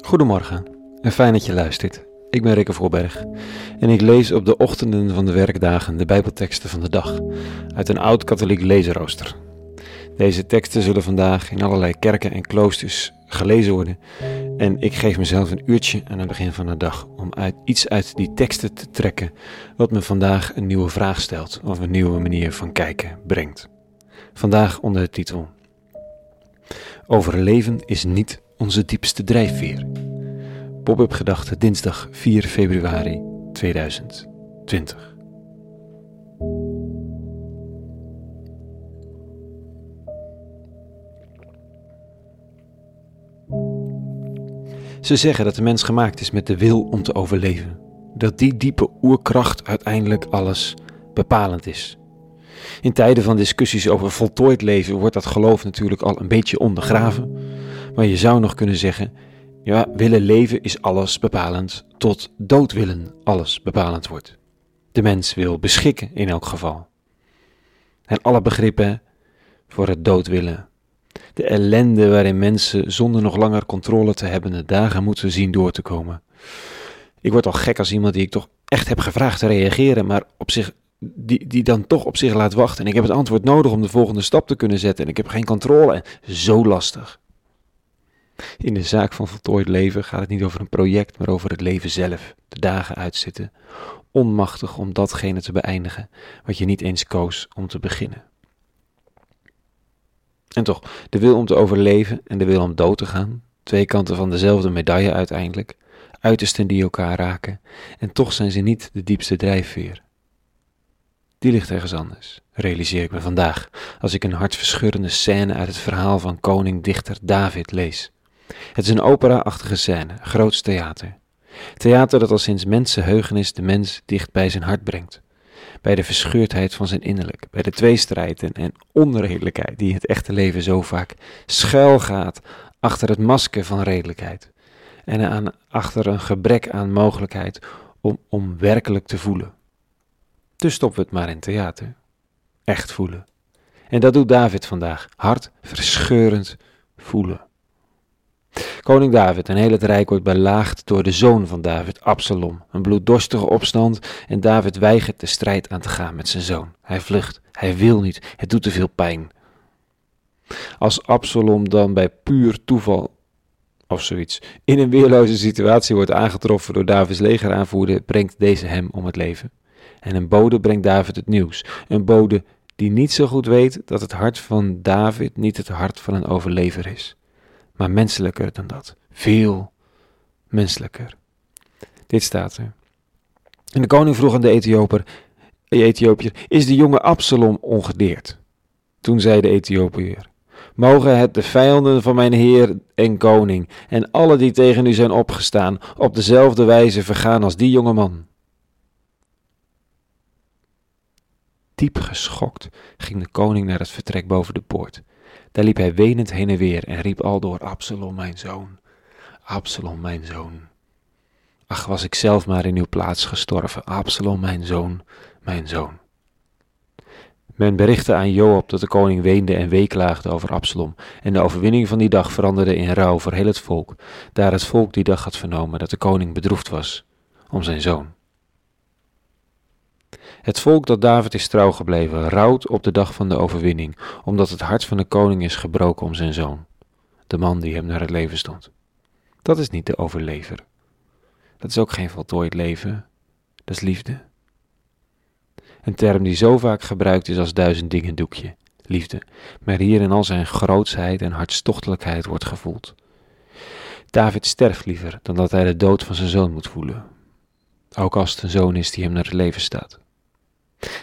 Goedemorgen en fijn dat je luistert. Ik ben Rikke Voorberg en ik lees op de ochtenden van de werkdagen de Bijbelteksten van de dag uit een oud-katholiek lezenrooster. Deze teksten zullen vandaag in allerlei kerken en kloosters gelezen worden en ik geef mezelf een uurtje aan het begin van de dag om uit, iets uit die teksten te trekken wat me vandaag een nieuwe vraag stelt of een nieuwe manier van kijken brengt. Vandaag onder de titel Overleven is niet onze diepste drijfveer. Pop-up gedachte dinsdag 4 februari 2020. Ze zeggen dat de mens gemaakt is met de wil om te overleven. Dat die diepe oerkracht uiteindelijk alles bepalend is. In tijden van discussies over voltooid leven wordt dat geloof natuurlijk al een beetje ondergraven. Maar je zou nog kunnen zeggen: ja, willen leven is alles bepalend, tot dood willen alles bepalend wordt. De mens wil beschikken in elk geval. En alle begrippen voor het dood willen. De ellende waarin mensen zonder nog langer controle te hebben de dagen moeten zien door te komen. Ik word al gek als iemand die ik toch echt heb gevraagd te reageren, maar op zich die, die dan toch op zich laat wachten. En ik heb het antwoord nodig om de volgende stap te kunnen zetten. En ik heb geen controle. En zo lastig. In de zaak van voltooid leven gaat het niet over een project, maar over het leven zelf. De dagen uitzitten. Onmachtig om datgene te beëindigen wat je niet eens koos om te beginnen. En toch, de wil om te overleven en de wil om dood te gaan, twee kanten van dezelfde medaille uiteindelijk, uitersten die elkaar raken, en toch zijn ze niet de diepste drijfveer die ligt ergens anders, realiseer ik me vandaag, als ik een hartverscheurende scène uit het verhaal van koning-dichter David lees. Het is een opera-achtige scène, groots theater. Theater dat al sinds mensenheugenis de mens dicht bij zijn hart brengt. Bij de verscheurdheid van zijn innerlijk, bij de tweestrijd en onredelijkheid die het echte leven zo vaak schuil gaat achter het masker van redelijkheid. En aan, achter een gebrek aan mogelijkheid om, om werkelijk te voelen. Dus stoppen we het maar in theater. Echt voelen. En dat doet David vandaag. Hart verscheurend voelen. Koning David, een heel het rijk wordt belaagd door de zoon van David, Absalom. Een bloeddorstige opstand en David weigert de strijd aan te gaan met zijn zoon. Hij vlucht, hij wil niet, het doet te veel pijn. Als Absalom dan bij puur toeval of zoiets in een weerloze situatie wordt aangetroffen door Davids legeraanvoerder, brengt deze hem om het leven. En een bode brengt David het nieuws. Een bode die niet zo goed weet dat het hart van David niet het hart van een overlever is, maar menselijker dan dat. Veel menselijker. Dit staat er. En de koning vroeg aan de Ethioper, Ethiopiër, is de jonge Absalom ongedeerd? Toen zei de Ethiopiër, mogen het de vijanden van mijn heer en koning en alle die tegen u zijn opgestaan op dezelfde wijze vergaan als die jonge man. Diep geschokt ging de koning naar het vertrek boven de poort. Daar liep hij wenend heen en weer en riep aldoor: Absalom, mijn zoon, Absalom, mijn zoon. Ach, was ik zelf maar in uw plaats gestorven, Absalom, mijn zoon, mijn zoon. Men berichtte aan Joab dat de koning weende en weeklaagde over Absalom, en de overwinning van die dag veranderde in rouw voor heel het volk, daar het volk die dag had vernomen dat de koning bedroefd was om zijn zoon. Het volk dat David is trouw gebleven, rouwt op de dag van de overwinning, omdat het hart van de koning is gebroken om zijn zoon, de man die hem naar het leven stond. Dat is niet de overlever. Dat is ook geen voltooid leven, dat is liefde. Een term die zo vaak gebruikt is als duizend dingen doekje, liefde, maar hier in al zijn grootsheid en hartstochtelijkheid wordt gevoeld. David sterft liever dan dat hij de dood van zijn zoon moet voelen, ook als het een zoon is die hem naar het leven staat.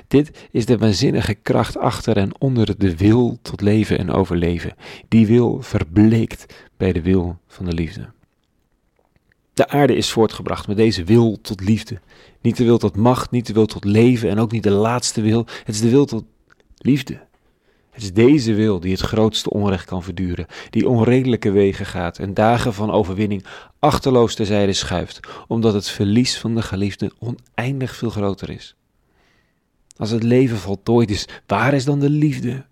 Dit is de waanzinnige kracht achter en onder de wil tot leven en overleven. Die wil verbleekt bij de wil van de liefde. De aarde is voortgebracht met deze wil tot liefde. Niet de wil tot macht, niet de wil tot leven en ook niet de laatste wil. Het is de wil tot liefde. Het is deze wil die het grootste onrecht kan verduren, die onredelijke wegen gaat en dagen van overwinning achterloos terzijde schuift, omdat het verlies van de geliefde oneindig veel groter is. Als het leven voltooid is, waar is dan de liefde?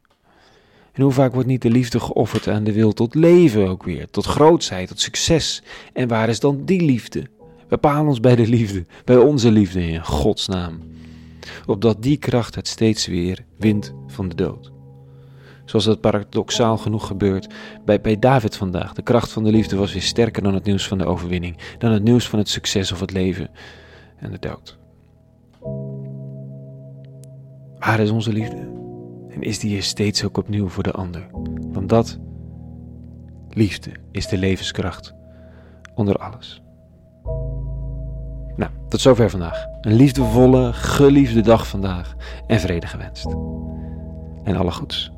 En hoe vaak wordt niet de liefde geofferd aan de wil tot leven ook weer, tot grootheid, tot succes? En waar is dan die liefde? Bepalen ons bij de liefde, bij onze liefde in Gods naam. Opdat die kracht het steeds weer wint van de dood. Zoals dat paradoxaal genoeg gebeurt bij, bij David vandaag. De kracht van de liefde was weer sterker dan het nieuws van de overwinning, dan het nieuws van het succes of het leven en de dood. Waar is onze liefde? En is die er steeds ook opnieuw voor de ander? Want dat, liefde, is de levenskracht onder alles. Nou, tot zover vandaag. Een liefdevolle, geliefde dag vandaag en vrede gewenst. En alle goeds.